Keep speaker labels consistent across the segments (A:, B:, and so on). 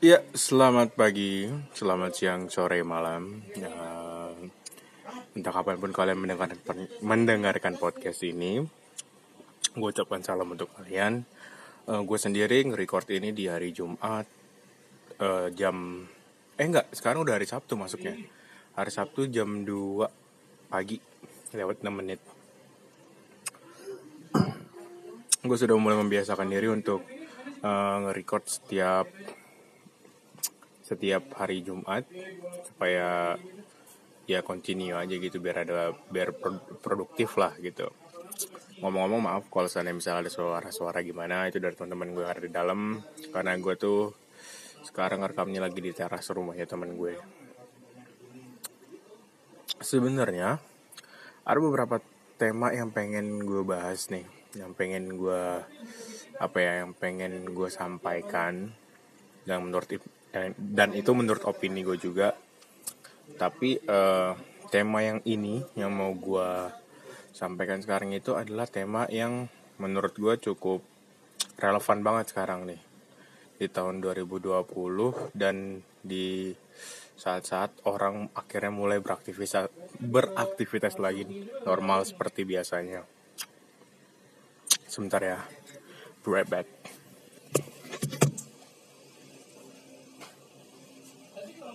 A: Ya, selamat pagi, selamat siang, sore, malam. Ya, entah kapan pun kalian mendengarkan, mendengarkan podcast ini, gue ucapkan salam untuk kalian. Uh, gue sendiri nge-record ini di hari Jumat uh, jam eh enggak, sekarang udah hari Sabtu masuknya. Hari Sabtu jam 2 pagi lewat 6 menit. gue sudah mulai membiasakan diri untuk uh, nge-record setiap setiap hari Jumat supaya ya continue aja gitu biar ada biar produktif lah gitu. Ngomong-ngomong maaf kalau misalnya misalnya ada suara-suara gimana itu dari teman-teman gue yang ada di dalam. Karena gue tuh sekarang rekamnya lagi di teras rumahnya teman gue. Sebenarnya ada beberapa tema yang pengen gue bahas nih. Yang pengen gue apa ya yang pengen gue sampaikan. Yang menurut dan itu menurut opini gue juga tapi uh, tema yang ini yang mau gue sampaikan sekarang itu adalah tema yang menurut gue cukup relevan banget sekarang nih di tahun 2020 dan di saat-saat orang akhirnya mulai beraktivitas beraktivitas lagi normal seperti biasanya. Sebentar ya. Be right back.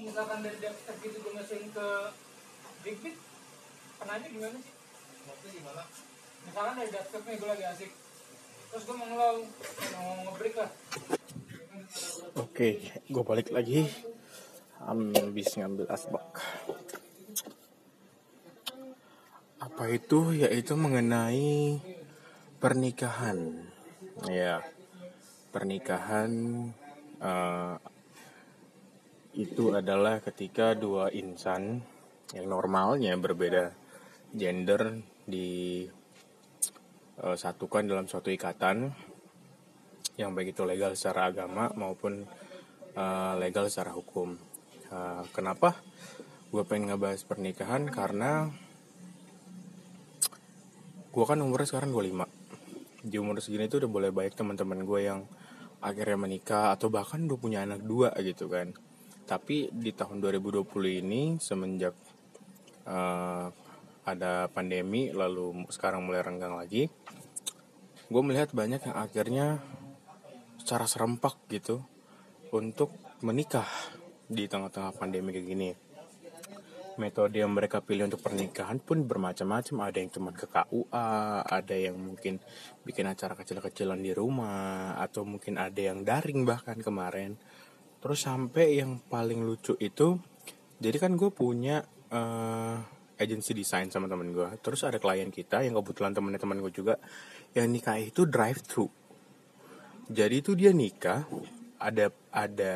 A: Misalkan dari depstep gitu gue masukin ke big beat? Penanya gimana sih? Maksudnya gimana misalkan dari depstepnya gue lagi asik. Terus gue mau ngelow mau ngebreak lah. Oke gue balik lagi. Habis ngambil asbak. Apa itu? Yaitu mengenai pernikahan. Ya pernikahan uh, itu adalah ketika dua insan yang normalnya berbeda gender disatukan eh, dalam suatu ikatan yang baik itu legal secara agama maupun uh, legal secara hukum. Uh, kenapa? Gue pengen ngebahas pernikahan karena gue kan umurnya sekarang 25 di umur segini tuh udah boleh baik teman-teman gue yang akhirnya menikah atau bahkan udah punya anak dua gitu kan tapi di tahun 2020 ini semenjak uh, ada pandemi lalu sekarang mulai renggang lagi, gue melihat banyak yang akhirnya secara serempak gitu untuk menikah di tengah-tengah pandemi kayak gini. Metode yang mereka pilih untuk pernikahan pun bermacam-macam. Ada yang cuma ke KUA, ada yang mungkin bikin acara kecil-kecilan di rumah, atau mungkin ada yang daring bahkan kemarin terus sampai yang paling lucu itu jadi kan gue punya uh, agency desain sama temen gue terus ada klien kita yang kebetulan temennya teman gue juga yang nikah itu drive thru jadi itu dia nikah ada ada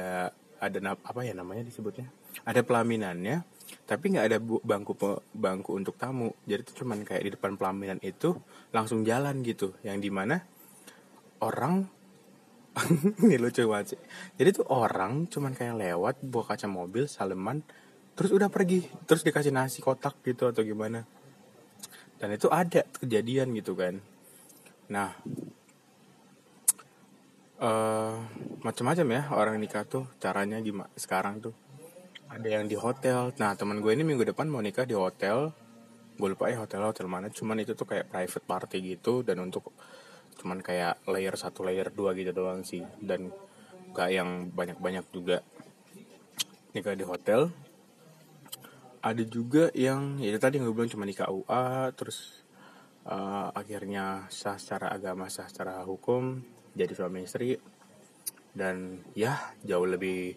A: ada apa ya namanya disebutnya? Ada pelaminannya tapi nggak ada bangku bangku untuk tamu. Jadi itu cuman kayak di depan pelaminan itu langsung jalan gitu. Yang di mana orang ini lucu banget sih. Jadi tuh orang cuman kayak lewat bawa kaca mobil saleman terus udah pergi. Terus dikasih nasi kotak gitu atau gimana. Dan itu ada kejadian gitu kan. Nah uh, macam-macam ya orang nikah tuh caranya gimana sekarang tuh. Ada yang di hotel. Nah teman gue ini minggu depan mau nikah di hotel. Gue lupa ya hotel hotel mana. Cuman itu tuh kayak private party gitu. Dan untuk cuman kayak layer satu layer dua gitu doang sih. Dan gak yang banyak-banyak juga. Nikah di hotel. Ada juga yang ya tadi gue bilang cuma nikah UA terus uh, akhirnya sah secara agama sah secara hukum jadi suami istri. Dan ya jauh lebih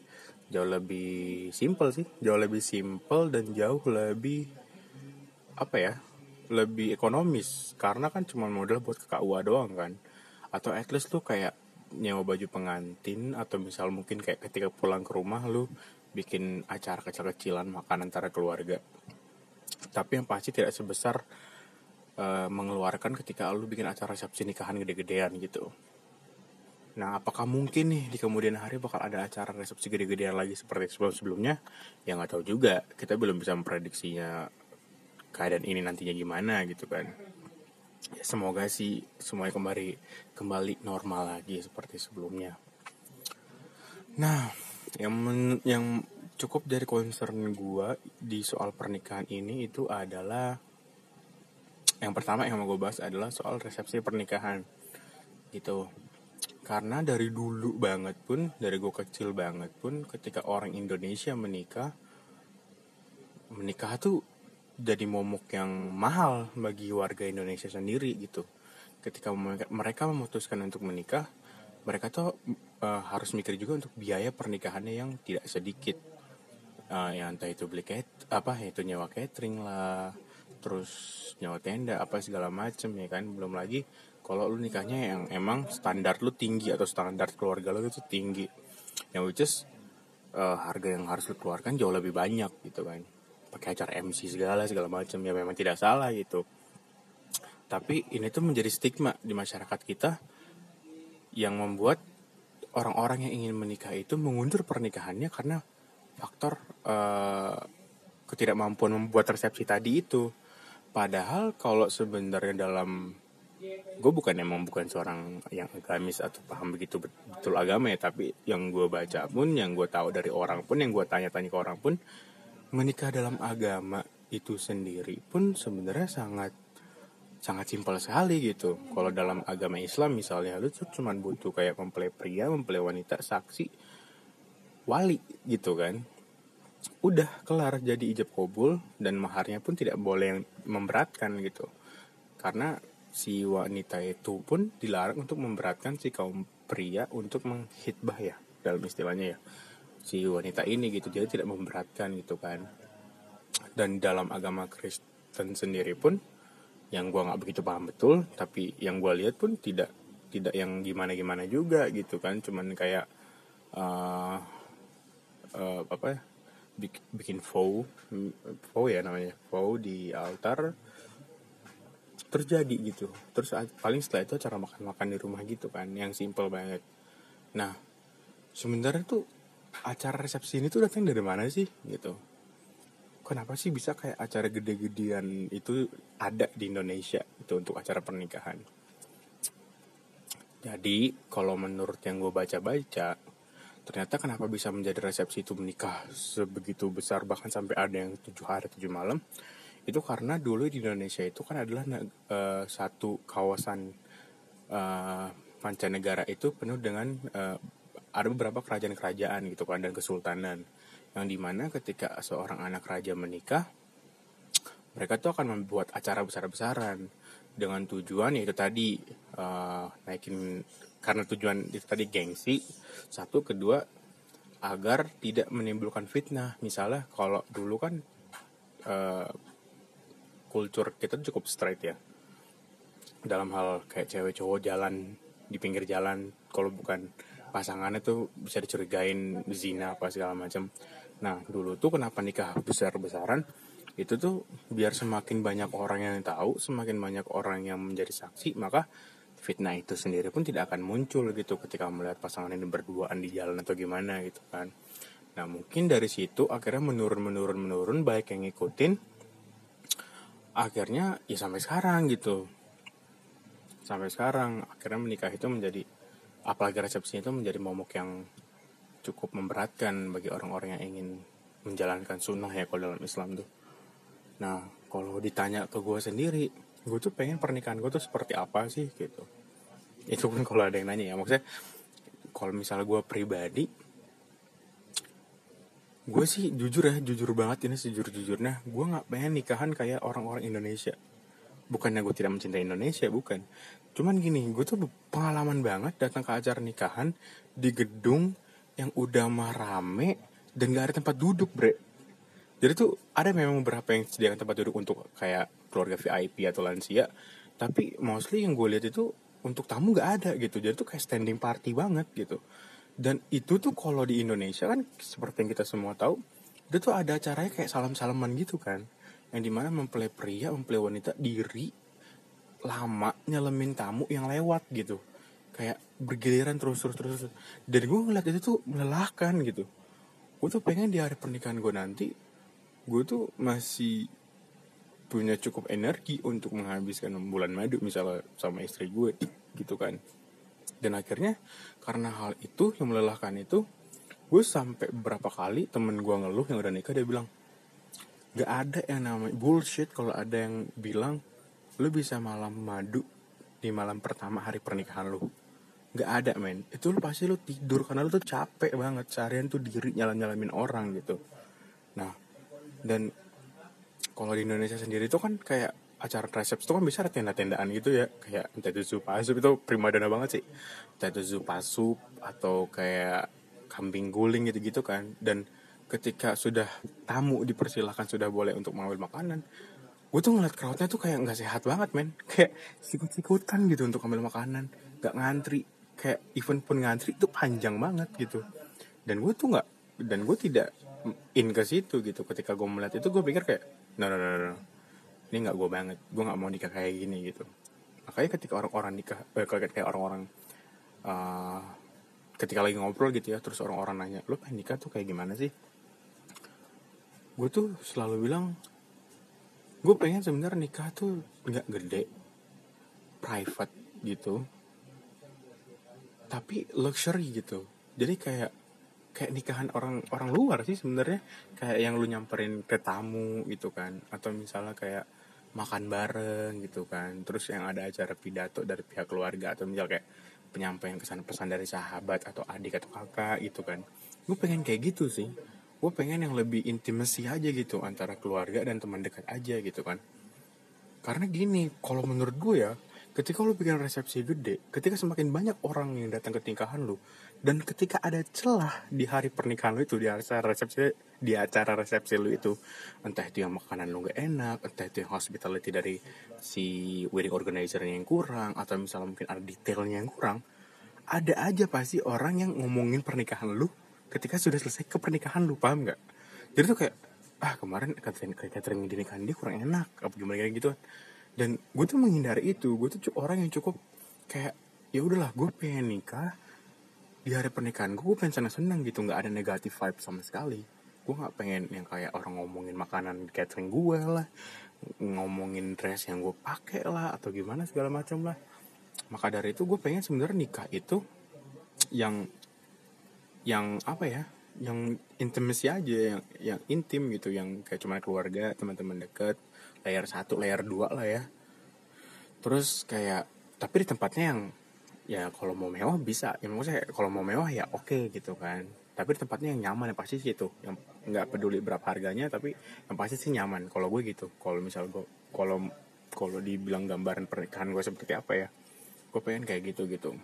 A: jauh lebih simple sih. Jauh lebih simple dan jauh lebih apa ya lebih ekonomis karena kan cuma modal buat ke KUA doang kan atau at least lu kayak nyewa baju pengantin atau misal mungkin kayak ketika pulang ke rumah lu bikin acara kecil-kecilan makan antara keluarga tapi yang pasti tidak sebesar uh, mengeluarkan ketika lu bikin acara resepsi nikahan gede-gedean gitu Nah, apakah mungkin nih di kemudian hari bakal ada acara resepsi gede-gedean lagi seperti sebelum-sebelumnya? Ya nggak tahu juga. Kita belum bisa memprediksinya keadaan ini nantinya gimana gitu kan. Ya, semoga sih semuanya kembali kembali normal lagi seperti sebelumnya. Nah yang men, yang cukup dari concern gue di soal pernikahan ini itu adalah yang pertama yang mau gue bahas adalah soal resepsi pernikahan gitu. Karena dari dulu banget pun dari gue kecil banget pun ketika orang Indonesia menikah menikah tuh jadi momok yang mahal bagi warga Indonesia sendiri gitu. Ketika mereka memutuskan untuk menikah mereka tuh uh, harus mikir juga untuk biaya pernikahannya yang tidak sedikit. Uh, yang entah itu beli cat apa itu nyawa catering lah terus nyawa tenda apa segala macem ya kan. Belum lagi kalau lu nikahnya yang emang standar lu tinggi atau standar keluarga lu itu tinggi. Yang which is uh, harga yang harus lu keluarkan jauh lebih banyak gitu kan pakai acara MC segala segala macam ya memang tidak salah gitu tapi ini tuh menjadi stigma di masyarakat kita yang membuat orang-orang yang ingin menikah itu mengundur pernikahannya karena faktor uh, ketidakmampuan membuat resepsi tadi itu. Padahal kalau sebenarnya dalam gue bukan emang bukan seorang yang agamis atau paham begitu betul agama ya tapi yang gue baca pun yang gue tahu dari orang pun yang gue tanya-tanya ke orang pun menikah dalam agama itu sendiri pun sebenarnya sangat sangat simpel sekali gitu. Kalau dalam agama Islam misalnya lu tuh cuma butuh kayak mempelai pria, mempelai wanita, saksi, wali gitu kan. Udah kelar jadi ijab kabul dan maharnya pun tidak boleh yang memberatkan gitu. Karena si wanita itu pun dilarang untuk memberatkan si kaum pria untuk menghitbah ya dalam istilahnya ya si wanita ini gitu jadi tidak memberatkan gitu kan. Dan dalam agama Kristen sendiri pun yang gue nggak begitu paham betul tapi yang gue lihat pun tidak tidak yang gimana gimana juga gitu kan. Cuman kayak uh, uh, apa ya bikin, bikin faux faux ya namanya faux di altar terjadi gitu. Terus paling setelah itu cara makan makan di rumah gitu kan yang simple banget. Nah sebenarnya tuh acara resepsi ini tuh datang dari mana sih? Gitu. Kenapa sih bisa kayak acara gede-gedean itu ada di Indonesia itu untuk acara pernikahan? Jadi kalau menurut yang gue baca-baca ternyata kenapa bisa menjadi resepsi itu menikah sebegitu besar bahkan sampai ada yang tujuh hari tujuh malam? Itu karena dulu di Indonesia itu kan adalah uh, satu kawasan uh, mancanegara itu penuh dengan uh, ada beberapa kerajaan-kerajaan gitu kan dan kesultanan. Yang di mana ketika seorang anak raja menikah mereka tuh akan membuat acara besar-besaran dengan tujuan yaitu tadi uh, naikin karena tujuan itu tadi gengsi satu kedua agar tidak menimbulkan fitnah. Misalnya kalau dulu kan uh, kultur kita cukup straight ya. Dalam hal kayak cewek cowok jalan di pinggir jalan kalau bukan pasangannya tuh bisa dicurigain zina apa segala macam. Nah dulu tuh kenapa nikah besar-besaran? Itu tuh biar semakin banyak orang yang tahu, semakin banyak orang yang menjadi saksi, maka fitnah itu sendiri pun tidak akan muncul gitu ketika melihat pasangan ini berduaan di jalan atau gimana gitu kan. Nah mungkin dari situ akhirnya menurun menurun menurun baik yang ngikutin. Akhirnya ya sampai sekarang gitu. Sampai sekarang akhirnya menikah itu menjadi apalagi resepsinya itu menjadi momok yang cukup memberatkan bagi orang-orang yang ingin menjalankan sunnah ya kalau dalam Islam tuh. Nah, kalau ditanya ke gue sendiri, gue tuh pengen pernikahan gue tuh seperti apa sih gitu. Itu pun kalau ada yang nanya ya, maksudnya kalau misalnya gue pribadi, gue sih jujur ya, jujur banget ini sejujur-jujurnya, gue nggak pengen nikahan kayak orang-orang Indonesia. Bukannya gue tidak mencintai Indonesia, bukan. Cuman gini, gue tuh pengalaman banget datang ke acara nikahan di gedung yang udah mah rame dan gak ada tempat duduk bre. Jadi tuh ada memang beberapa yang sediakan tempat duduk untuk kayak keluarga VIP atau lansia. Tapi mostly yang gue lihat itu untuk tamu gak ada gitu. Jadi tuh kayak standing party banget gitu. Dan itu tuh kalau di Indonesia kan seperti yang kita semua tahu itu tuh ada acaranya kayak salam-salaman gitu kan. Yang di mana mempelai pria mempelai wanita diri lama nyelemin tamu yang lewat gitu. Kayak bergiliran terus terus terus dan gue ngeliat itu tuh melelahkan gitu. Gue tuh pengen di hari pernikahan gue nanti gue tuh masih punya cukup energi untuk menghabiskan bulan madu misalnya sama istri gue gitu kan. Dan akhirnya karena hal itu yang melelahkan itu gue sampai berapa kali temen gue ngeluh yang udah nikah dia bilang gak ada yang namanya bullshit kalau ada yang bilang lu bisa malam madu di malam pertama hari pernikahan lu. Gak ada men. Itu lu pasti lu tidur karena lu tuh capek banget. Seharian tuh diri nyalam nyalamin orang gitu. Nah dan kalau di Indonesia sendiri itu kan kayak acara resepsi itu kan bisa ada tenda-tendaan gitu ya. Kayak entah itu zupa asup itu primadona banget sih. Entah itu sup atau kayak kambing guling gitu-gitu kan. Dan ketika sudah tamu dipersilahkan sudah boleh untuk mengambil makanan gue tuh ngeliat crowdnya tuh kayak nggak sehat banget men. Kayak sikut-sikutan gitu untuk ambil makanan. Nggak ngantri. Kayak event pun ngantri itu panjang banget gitu. Dan gue tuh nggak dan gue tidak in ke situ gitu. Ketika gue melihat itu gue pikir kayak no no no no ini nggak gue banget. Gue nggak mau nikah kayak gini gitu. Makanya ketika orang-orang nikah eh, kayak orang-orang uh, ketika lagi ngobrol gitu ya terus orang-orang nanya lo pengen nikah tuh kayak gimana sih? Gue tuh selalu bilang gue pengen sebenarnya nikah tuh nggak gede private gitu. Tapi luxury gitu. Jadi kayak kayak nikahan orang orang luar sih sebenarnya. Kayak yang lu nyamperin ke tamu gitu kan. Atau misalnya kayak makan bareng gitu kan. Terus yang ada acara pidato dari pihak keluarga. Atau misal kayak penyampaian kesan pesan dari sahabat atau adik atau kakak gitu kan. Gue pengen kayak gitu sih gue pengen yang lebih intimasi aja gitu antara keluarga dan teman dekat aja gitu kan. Karena gini kalau menurut gue ya ketika lu bikin resepsi gede ketika semakin banyak orang yang datang ke nikahan lu dan ketika ada celah di hari pernikahan lu itu di acara resepsi di acara resepsi lu itu entah itu yang makanan lu gak enak entah itu yang hospitality dari si wedding organizer yang kurang atau misalnya mungkin ada detailnya yang kurang ada aja pasti orang yang ngomongin pernikahan lu ketika sudah selesai ke pernikahan lu paham nggak? Jadi tuh kayak ah kemarin catering catering di nikahan dia kurang enak apa gimana gitu dan gue tuh menghindari itu. Gue tuh orang yang cukup kayak ya udahlah gue pengen nikah. Di hari pernikahan gue, pengen senang senang gitu nggak ada negatif vibe sama sekali. Gue nggak pengen yang kayak orang ngomongin makanan catering gue lah ngomongin dress yang gue pakai lah atau gimana segala macam lah. Maka dari itu gue pengen sebenarnya nikah itu yang yang apa ya yang intimasi aja yang yang intim gitu yang kayak cuma keluarga teman-teman deket layar satu layar dua lah ya. Terus kayak tapi di tempatnya yang ya kalau mau mewah bisa. Ya maksudnya kalau mau mewah ya oke okay, gitu kan. Tapi di tempatnya yang nyaman yang pasti sih itu yang nggak peduli berapa harganya tapi yang pasti sih nyaman. Kalau gue gitu. Kalau misal gue kalau kalau dibilang gambaran pernikahan gue seperti apa ya gue pengen kayak gitu gitu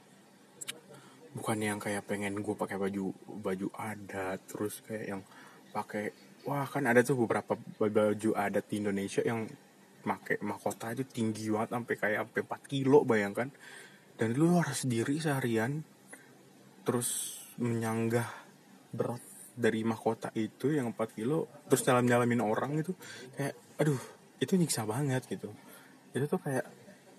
A: bukan yang kayak pengen gue pakai baju baju adat terus kayak yang pakai wah kan ada tuh beberapa baju adat di Indonesia yang pakai mahkota itu tinggi banget sampai kayak sampai 4 kilo bayangkan. Dan lu harus sendiri seharian terus menyanggah berat dari mahkota itu yang 4 kilo terus dalam nyalamin orang itu kayak aduh itu nyiksa banget gitu. Itu tuh kayak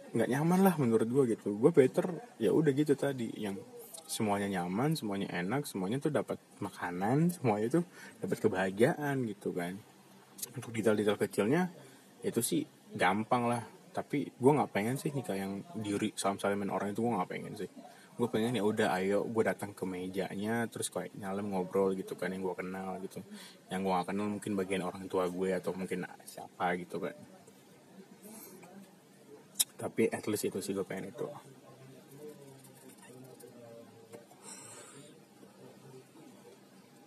A: nggak nyaman lah menurut gue gitu. Gue better ya udah gitu tadi yang semuanya nyaman semuanya enak semuanya tuh dapat makanan semuanya tuh dapat kebahagiaan gitu kan. Untuk detail-detail kecilnya itu sih gampang lah. Tapi gue nggak pengen sih nikah yang diri salam salamin orang itu gue nggak pengen sih. Gue pengen ya udah ayo gue datang ke mejanya terus kayak nyalem ngobrol gitu kan yang gue kenal gitu. Yang gue gak kenal mungkin bagian orang tua gue atau mungkin siapa gitu kan. Tapi at least itu sih gue pengen itu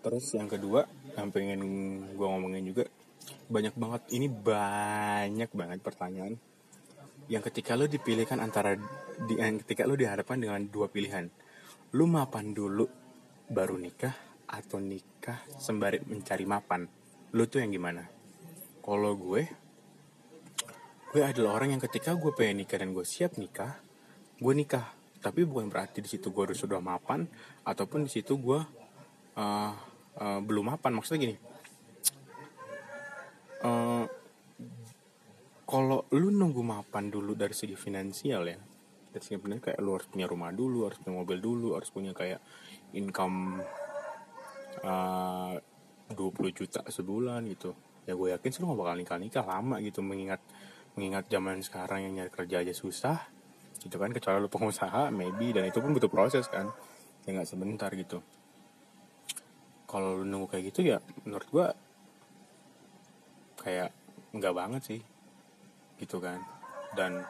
A: terus yang kedua yang pengen gue ngomongin juga banyak banget ini banyak banget pertanyaan. Yang ketika lo dipilihkan antara di yang ketika lo dihadapkan dengan dua pilihan lo mapan dulu baru nikah atau nikah sembari mencari mapan? Lo tuh yang gimana? Kalau gue gue adalah orang yang ketika gue pengen nikah dan gue siap nikah gue nikah. Tapi bukan berarti di situ gue sudah mapan ataupun di situ gue uh, uh, belum mapan. Maksudnya gini. Uh, kalau lu nunggu mapan dulu dari segi finansial ya dari segi finansial kayak lu harus punya rumah dulu harus punya mobil dulu harus punya kayak income uh, 20 juta sebulan gitu. Ya gue yakin sih lu gak bakal nikah nikah lama gitu mengingat mengingat zaman sekarang yang nyari kerja aja susah gitu kan. Kecuali lu pengusaha maybe dan itu pun butuh proses kan. Ya nggak sebentar gitu kalau lu nunggu kayak gitu ya menurut gue kayak nggak banget sih gitu kan. Dan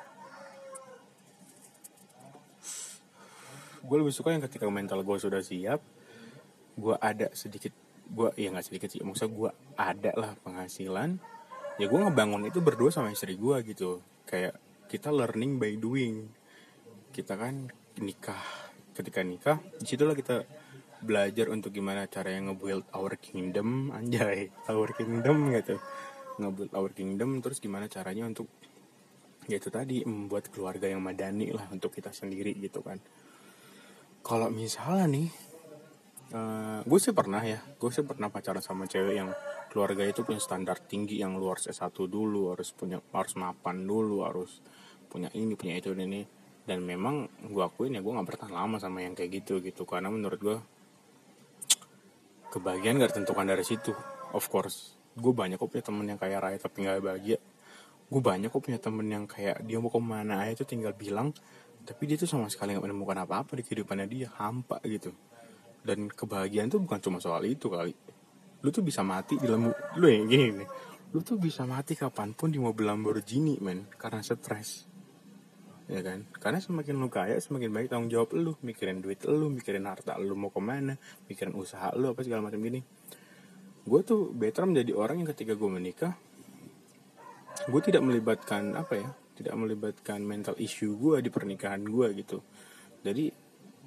A: gue lebih suka yang ketika mental gue sudah siap gue ada sedikit gue ya nggak sedikit sih maksudnya gue ada lah penghasilan ya gue ngebangun itu berdua sama istri gue gitu. Kayak kita learning by doing. Kita kan nikah ketika nikah di situlah kita belajar untuk gimana cara yang nge-build our kingdom anjay our kingdom gitu. Nge-build our kingdom terus gimana caranya untuk ya itu tadi membuat keluarga yang madani lah untuk kita sendiri gitu kan. Kalau misalnya nih uh, gue sih pernah ya gue sih pernah pacaran sama cewek yang keluarga itu punya standar tinggi yang luar S1 dulu harus punya harus mapan dulu harus punya ini punya itu dan ini. Dan memang gue akuin ya gue nggak bertahan lama sama yang kayak gitu gitu. Karena menurut gue kebahagiaan gak ditentukan dari situ. Of course gue banyak kok punya temen yang kayak raya tapi nggak bahagia. Gue banyak kok punya temen yang kayak dia mau ke mana aja tuh tinggal bilang tapi dia tuh sama sekali nggak menemukan apa-apa di kehidupannya dia hampa gitu. Dan kebahagiaan tuh bukan cuma soal itu kali. Lu tuh bisa mati di lembu lu yang gini nih. Lu tuh bisa mati kapan pun di mobil Lamborghini men karena stres ya kan? Karena semakin lu kaya semakin baik tanggung jawab lu. Mikirin duit lu mikirin harta lu mau ke mana mikirin usaha lu apa segala macam gini. Gue tuh better menjadi orang yang ketika gue menikah gue tidak melibatkan apa ya tidak melibatkan mental issue gue di pernikahan gue gitu. Jadi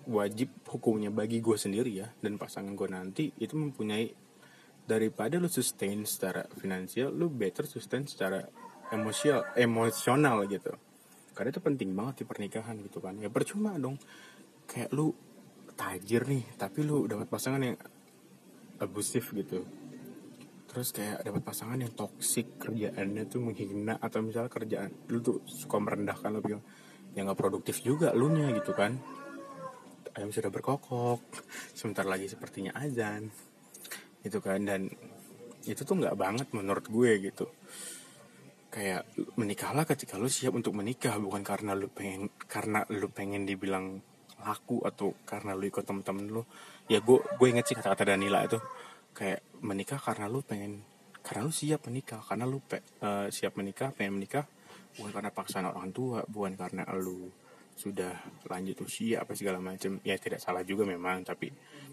A: wajib hukumnya bagi gue sendiri ya dan pasangan gue nanti itu mempunyai daripada lu sustain secara finansial lu better sustain secara emosional emosional gitu karena itu penting banget di pernikahan gitu kan. Ya percuma dong. Kayak lu tajir nih tapi lu dapat pasangan yang abusif gitu. Terus kayak dapat pasangan yang toksik kerjaannya tuh menghina atau misalnya kerjaan lu tuh suka merendahkan lo bilang ya nggak produktif juga lu nya gitu kan. Ayam sudah berkokok sebentar lagi sepertinya azan. Gitu kan dan itu tuh nggak banget menurut gue gitu kayak menikahlah ketika lu siap untuk menikah bukan karena lu pengen karena lu pengen dibilang laku atau karena lu ikut temen-temen lu. Ya gue gue inget sih kata-kata Danila itu kayak menikah karena lu pengen karena lu siap menikah karena lu pe, uh, siap menikah pengen menikah bukan karena paksaan orang tua bukan karena lu sudah lanjut usia apa segala macam ya tidak salah juga memang tapi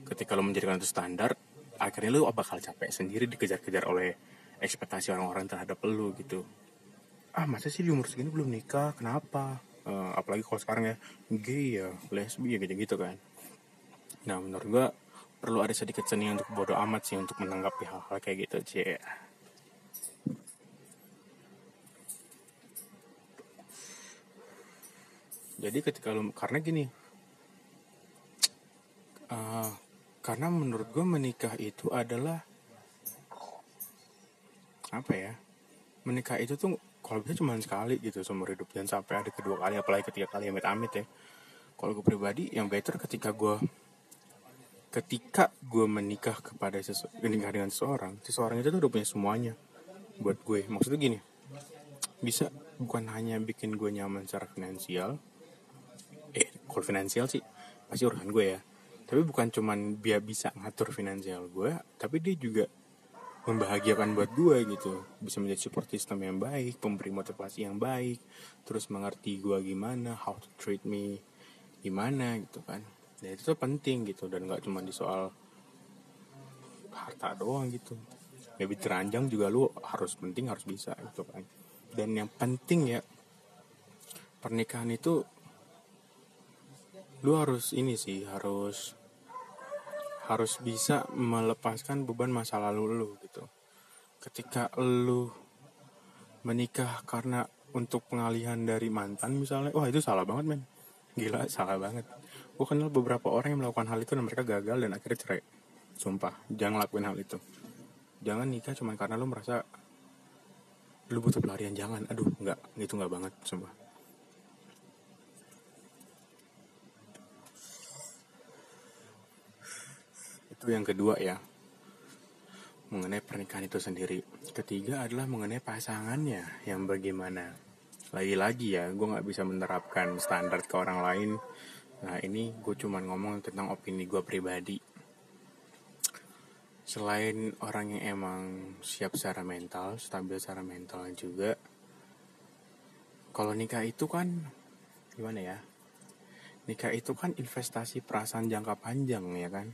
A: ketika lu menjadikan itu standar akhirnya lu bakal capek sendiri dikejar-kejar oleh ekspektasi orang-orang terhadap lu gitu ah masa sih di umur segini belum nikah? Kenapa? Uh, apalagi kalau sekarang ya gay ya lesbi ya gitu gitu kan. Nah menurut gua perlu ada sedikit seni untuk bodoh amat sih untuk menanggapi hal-hal kayak gitu cie jadi ketika lu karena gini uh, karena menurut gue menikah itu adalah apa ya menikah itu tuh kalau bisa cuma sekali gitu seumur hidup. Jangan sampai ada kedua kali apalagi ketiga kali amit-amit ya. Kalau gue pribadi yang better ketika gue ketika gue menikah kepada sesu menikah dengan seseorang seseorang itu tuh udah punya semuanya buat gue. Maksudnya gini bisa bukan hanya bikin gue nyaman secara finansial eh kalau finansial sih pasti urusan gue ya. Tapi bukan cuman biar bisa ngatur finansial gue tapi dia juga membahagiakan buat gue gitu. Bisa menjadi support system yang baik pemberi motivasi yang baik terus mengerti gue gimana how to treat me gimana gitu kan. Ya itu tuh penting gitu dan nggak cuma di soal harta doang gitu. Lebih teranjang juga lu harus penting harus bisa gitu kan. Dan yang penting ya pernikahan itu lu harus ini sih harus harus bisa melepaskan beban masa lalu lu gitu. Ketika lu menikah karena untuk pengalihan dari mantan misalnya wah itu salah banget men. Gila salah banget. Gue kenal beberapa orang yang melakukan hal itu dan mereka gagal dan akhirnya cerai. Sumpah jangan lakuin hal itu. Jangan nikah cuma karena lo merasa lu butuh pelarian jangan. Aduh nggak. Itu nggak banget sumpah itu yang kedua ya. Mengenai pernikahan itu sendiri. Ketiga adalah mengenai pasangannya yang bagaimana. Lagi-lagi ya gue nggak bisa menerapkan standar ke orang lain. Nah ini gue cuma ngomong tentang opini gue pribadi. selain orang yang emang siap secara mental stabil secara mental juga kalau nikah itu kan gimana ya? Nikah itu kan investasi perasaan jangka panjang ya kan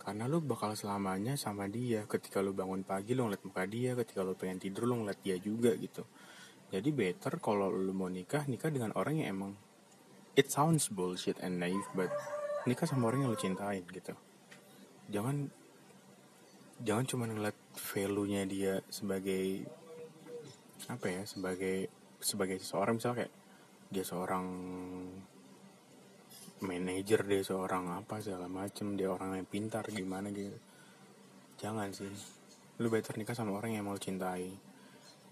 A: karena lu bakal selamanya sama dia. Ketika lu bangun pagi lu ngeliat muka dia. Ketika lu pengen tidur lu ngeliat dia juga gitu. Jadi better kalau lu mau nikah nikah dengan orang yang emang it sounds bullshit and naive but nikah sama orang yang lu cintain gitu. Jangan jangan cuma ngeliat value-nya dia sebagai apa ya sebagai sebagai seseorang. Misalnya kayak dia seorang manajer dia seorang apa segala macem dia orang yang pintar gimana gitu. Jangan sih. Lu better nikah sama orang yang mau cintai.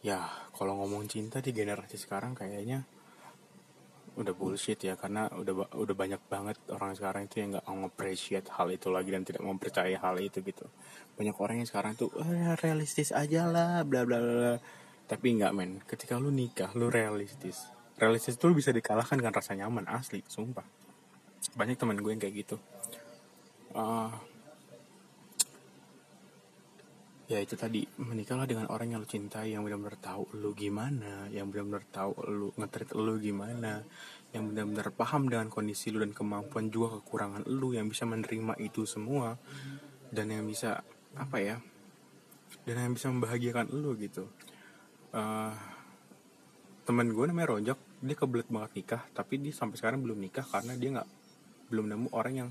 A: Ya kalau ngomong cinta di generasi sekarang kayaknya udah bullshit ya karena udah udah banyak banget orang sekarang itu yang nggak appreciate hal itu lagi dan tidak mempercayai hal itu gitu. Banyak orang yang sekarang tuh eh, realistis aja lah bla bla bla tapi nggak men. Ketika lu nikah lu realistis. Realistis tuh bisa dikalahkan dengan rasa nyaman asli sumpah banyak teman gue yang kayak gitu. Uh, ya itu tadi menikahlah dengan orang yang lu cintai yang benar-benar tahu lu gimana yang benar-benar tahu lu ngetrit lu gimana yang benar-benar paham dengan kondisi lu dan kemampuan juga kekurangan lu yang bisa menerima itu semua dan yang bisa apa ya dan yang bisa membahagiakan lu gitu. Uh, temen gue namanya Rojak dia kebelet banget nikah tapi dia sampai sekarang belum nikah karena dia nggak belum nemu orang yang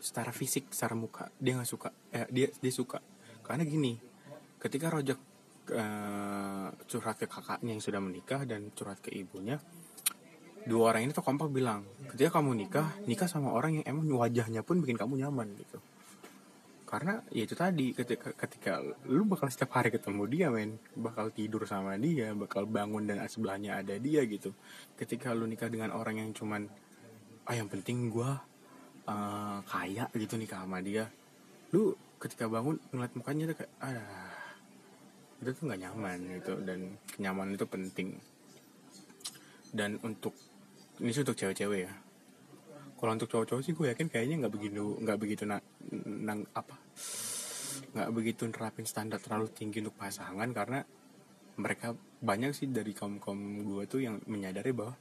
A: secara fisik secara muka dia nggak suka. Eh, dia dia suka. Karena gini ketika rojak uh, curhat ke kakaknya yang sudah menikah dan curhat ke ibunya dua orang ini tuh kompak bilang ketika kamu nikah nikah sama orang yang emang wajahnya pun bikin kamu nyaman gitu. Karena ya itu tadi ketika ketika lu bakal setiap hari ketemu dia men bakal tidur sama dia bakal bangun dan sebelahnya ada dia gitu. Ketika lu nikah dengan orang yang cuman ah yang penting gue uh, kaya gitu nikah sama dia. Lu ketika bangun ngeliat mukanya tuh kayak ah itu tuh nggak nyaman gitu dan kenyamanan itu penting. Dan untuk ini sih untuk cewek-cewek ya. Kalau untuk cowok-cowok sih gue yakin kayaknya nggak begitu nggak begitu na, nang apa nggak begitu nerapin standar terlalu tinggi untuk pasangan karena mereka banyak sih dari kaum kaum gue tuh yang menyadari bahwa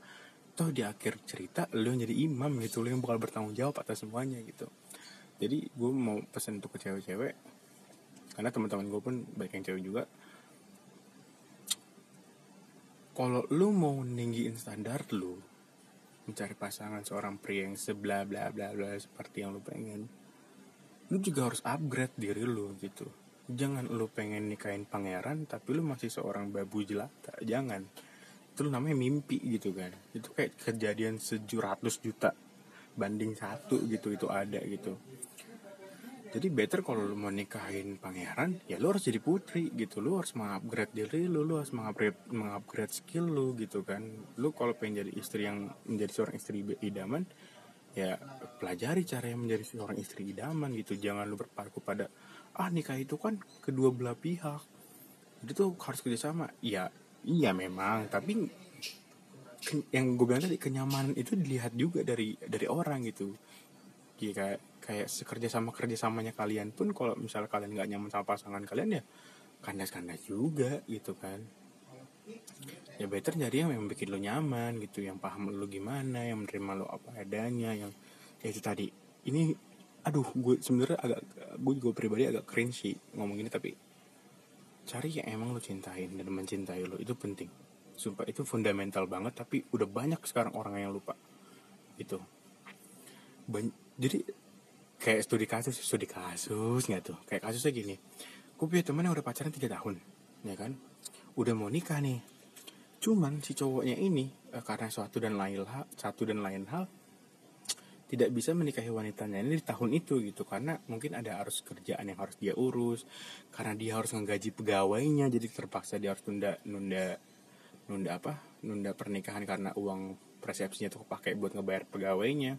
A: toh di akhir cerita lo yang jadi imam gitu lo yang bakal bertanggung jawab atas semuanya gitu. Jadi gue mau pesen untuk ke cewek-cewek karena teman-teman gue pun baik yang cewek juga. Kalau lu mau ninggiin standar lu mencari pasangan seorang pria yang sebla bla bla bla seperti yang lu pengen lu juga harus upgrade diri lu gitu. Jangan lu pengen nikahin pangeran tapi lu masih seorang babu jelata. Jangan itu namanya mimpi gitu kan. Itu kayak kejadian sejuratus juta banding satu gitu itu ada gitu. Jadi better kalau lu mau nikahin pangeran ya lu harus jadi putri gitu. Lu harus mengupgrade diri lu lu harus mengupgrade mengupgrade skill lu gitu kan. Lu kalau pengen jadi istri yang menjadi seorang istri idaman ya pelajari cara yang menjadi seorang istri idaman gitu. Jangan lu berpaku pada ah nikah itu kan kedua belah pihak. Itu tuh harus kerjasama. Ya iya memang. Tapi yang gue bilang tadi kenyamanan itu dilihat juga dari dari orang gitu. Kayak kayak sekerja sama kerja samanya kalian pun kalau misalnya kalian nggak nyaman sama pasangan kalian ya kandas kandas juga gitu kan. Ya better nyari yang memang bikin lo nyaman gitu yang paham lo gimana yang menerima lo apa adanya yang ya itu tadi. Ini aduh gue sebenarnya agak gue juga pribadi agak cringe sih ngomong ini tapi cari yang emang lo cintain dan mencintai lo itu penting. Sumpah itu fundamental banget tapi udah banyak sekarang orang yang lupa. Itu jadi kayak studi kasus studi kasus nggak tuh? Kayak kasusnya gini. Gue punya temen yang udah pacaran tiga tahun ya kan? Udah mau nikah nih. Cuman si cowoknya ini eh, karena suatu dan lain hal satu dan lain hal tidak bisa menikahi wanitanya ini di tahun itu gitu. Karena mungkin ada harus kerjaan yang harus dia urus. Karena dia harus menggaji pegawainya jadi terpaksa dia harus nunda nunda nunda apa? Nunda pernikahan karena uang persepsinya tuh pakai buat ngebayar pegawainya.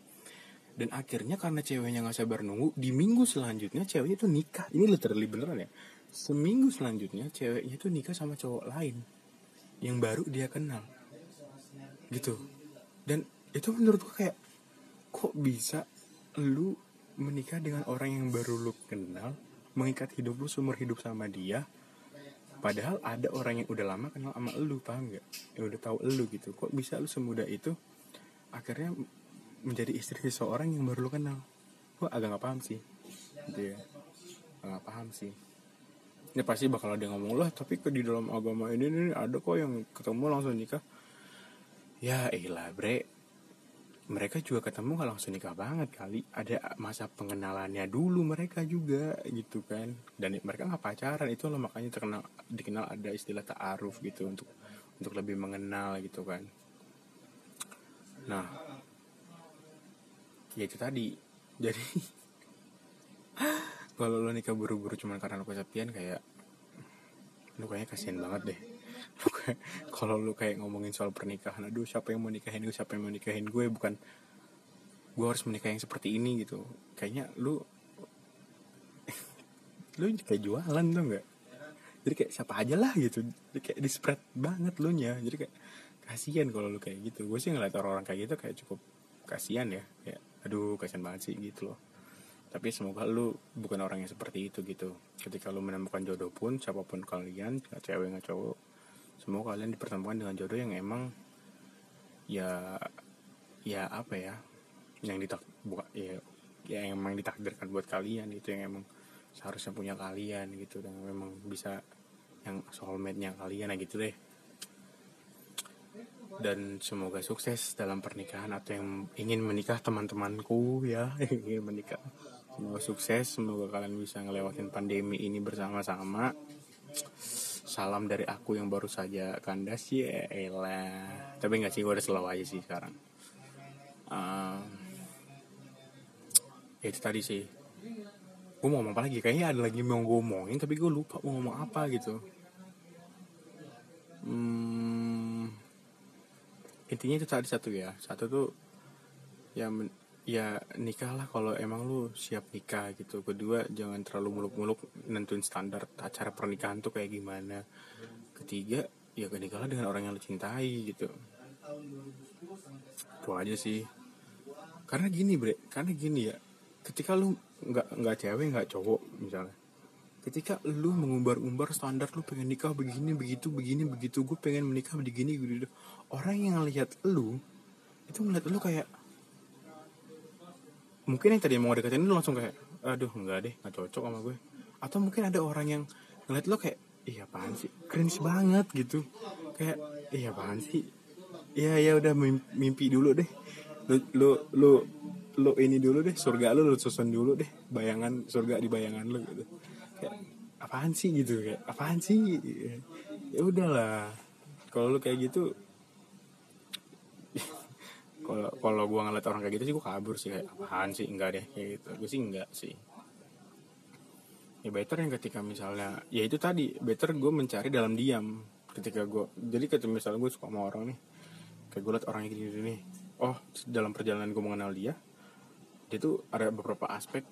A: Dan akhirnya karena ceweknya nggak sabar nunggu di minggu selanjutnya ceweknya tuh nikah. Ini literally beneran ya. Seminggu selanjutnya ceweknya tuh nikah sama cowok lain yang baru dia kenal. Gitu. Dan itu menurut gue kayak kok bisa lu menikah dengan orang yang baru lu kenal mengikat hidup lu seumur hidup sama dia padahal ada orang yang udah lama kenal sama lu paham nggak? Yang udah tahu lu gitu. Kok bisa lu semudah itu akhirnya menjadi istri seseorang yang baru lu kenal? Gua agak nggak paham sih. Gitu ya. Nggak paham sih. Ya pasti bakal ada yang ngomong lah tapi ke di dalam agama ini nih ada kok yang ketemu langsung nikah. Ya ilah bre mereka juga ketemu kalau langsung nikah banget kali. Ada masa pengenalannya dulu mereka juga gitu kan. Dan mereka nggak pacaran itu loh makanya terkenal dikenal ada istilah ta'aruf gitu untuk untuk lebih mengenal gitu kan. Nah ya itu tadi. Jadi kalau lo nikah buru-buru cuma karena lo kesepian kayak lu kayaknya kasihan banget deh kalau lu kayak ngomongin soal pernikahan aduh siapa yang mau nikahin gue siapa yang mau nikahin gue? Bukan gue harus menikah yang seperti ini gitu. Kayaknya lu lu kayak jualan tuh nggak? Jadi kayak siapa aja lah gitu. Jadi kayak di spread banget lu nya. Jadi kayak kasihan kalau lu kayak gitu. Gue sih ngeliat orang-orang kayak gitu kayak cukup kasihan ya. Kayak aduh kasihan banget sih gitu loh. Tapi semoga lu bukan orang yang seperti itu gitu. Ketika lu menemukan jodoh pun siapa pun kalian nggak cewek nggak cowok semoga kalian dipertemukan dengan jodoh yang emang ya ya apa ya yang ditak buka ya ya emang ditakdirkan buat kalian itu yang emang seharusnya punya kalian gitu dan memang bisa yang soulmate-nya kalian gitu deh. Dan semoga sukses dalam pernikahan atau yang ingin menikah teman-temanku ya ingin menikah. Semoga sukses semoga kalian bisa ngelewatin pandemi ini bersama-sama salam dari aku yang baru saja kandas ya elah tapi nggak sih gue udah slow aja sih sekarang. Uh, itu tadi sih. Gue mau ngomong apa lagi? Kayaknya ada lagi mau gue ngomongin tapi gue lupa mau ngomong apa gitu. Hmm, intinya itu tadi satu ya. Satu tuh ya ya nikah lah kalau emang lu siap nikah gitu. Kedua jangan terlalu muluk-muluk nentuin standar acara pernikahan tuh kayak gimana. Ketiga ya nikahlah dengan orang yang lu cintai gitu. Itu aja sih. Karena gini bre karena gini ya. Ketika lu nggak nggak cewek nggak cowok misalnya. Ketika lu mengumbar-umbar standar lu pengen nikah begini begitu begini begitu. Gue pengen menikah begini gitu orang yang lihat lu itu ngeliat lu kayak mungkin yang tadi mau deketin lu langsung kayak aduh enggak deh nggak cocok sama gue. Atau mungkin ada orang yang ngeliat lu kayak iya apaan sih? Cringe banget gitu. Kayak iya apaan sih? Iya ya udah mimpi dulu deh. Lu lu lu lu ini dulu deh surga lu lu susun dulu deh bayangan surga di bayangan lu gitu. Kayak apaan sih? Gitu kayak apaan sih? Ya udahlah. Kalau lu kayak gitu kalau kalau gue ngeliat orang kayak gitu sih gue kabur sih kayak apaan sih? Enggak deh kayak gitu. Gue sih enggak sih. Ya better yang ketika misalnya ya itu tadi better gue mencari dalam diam ketika gue jadi ketika misalnya gue suka sama orang nih kayak gue liat orangnya gini gini oh dalam perjalanan gue mengenal dia dia tuh ada beberapa aspek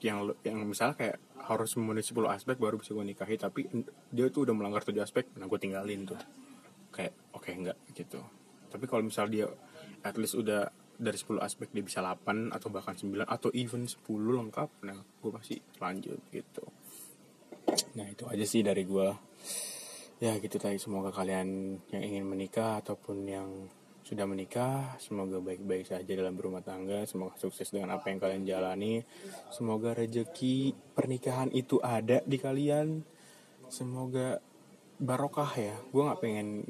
A: yang yang misalnya kayak harus memenuhi 10 aspek baru bisa gue nikahi tapi dia tuh udah melanggar tujuh aspek nah gue tinggalin tuh. Kayak oke okay, enggak gitu. Tapi kalau misal dia at least udah dari 10 aspek dia bisa 8 atau bahkan 9 atau even 10 lengkap. Nah gue pasti lanjut gitu. Nah itu aja sih dari gue ya gitu tadi. Semoga kalian yang ingin menikah ataupun yang sudah menikah semoga baik-baik saja dalam berumah tangga. Semoga sukses dengan apa yang kalian jalani. Semoga rejeki pernikahan itu ada di kalian. Semoga barokah ya. Gue nggak pengen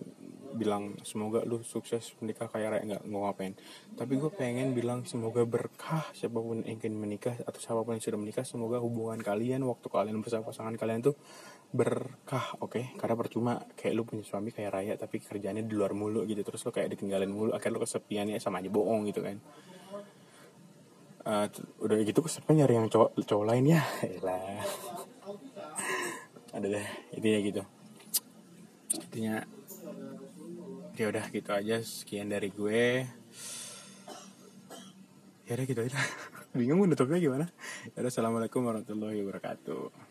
A: bilang semoga lu sukses menikah kayak raya. Nggak mau ngapain. Tapi gue pengen bilang semoga berkah siapa pun yang ingin menikah atau siapa pun yang sudah menikah semoga hubungan kalian waktu kalian bersama pasangan kalian tuh berkah oke? Okay? karena percuma kayak lu punya suami kayak raya tapi kerjanya di luar mulu gitu. Terus lu kayak ditinggalin mulu akhirnya lu kesepiannya sama aja bohong gitu kan. Uh, udah gitu kesepian nyari yang cowok cowok lain ya? Lah. Ada deh intinya gitu. Intinya ya udah gitu aja. Sekian dari gue. Ya udah gitu aja. Bingung nutupnya gimana. Ya assalamualaikum warahmatullahi wabarakatuh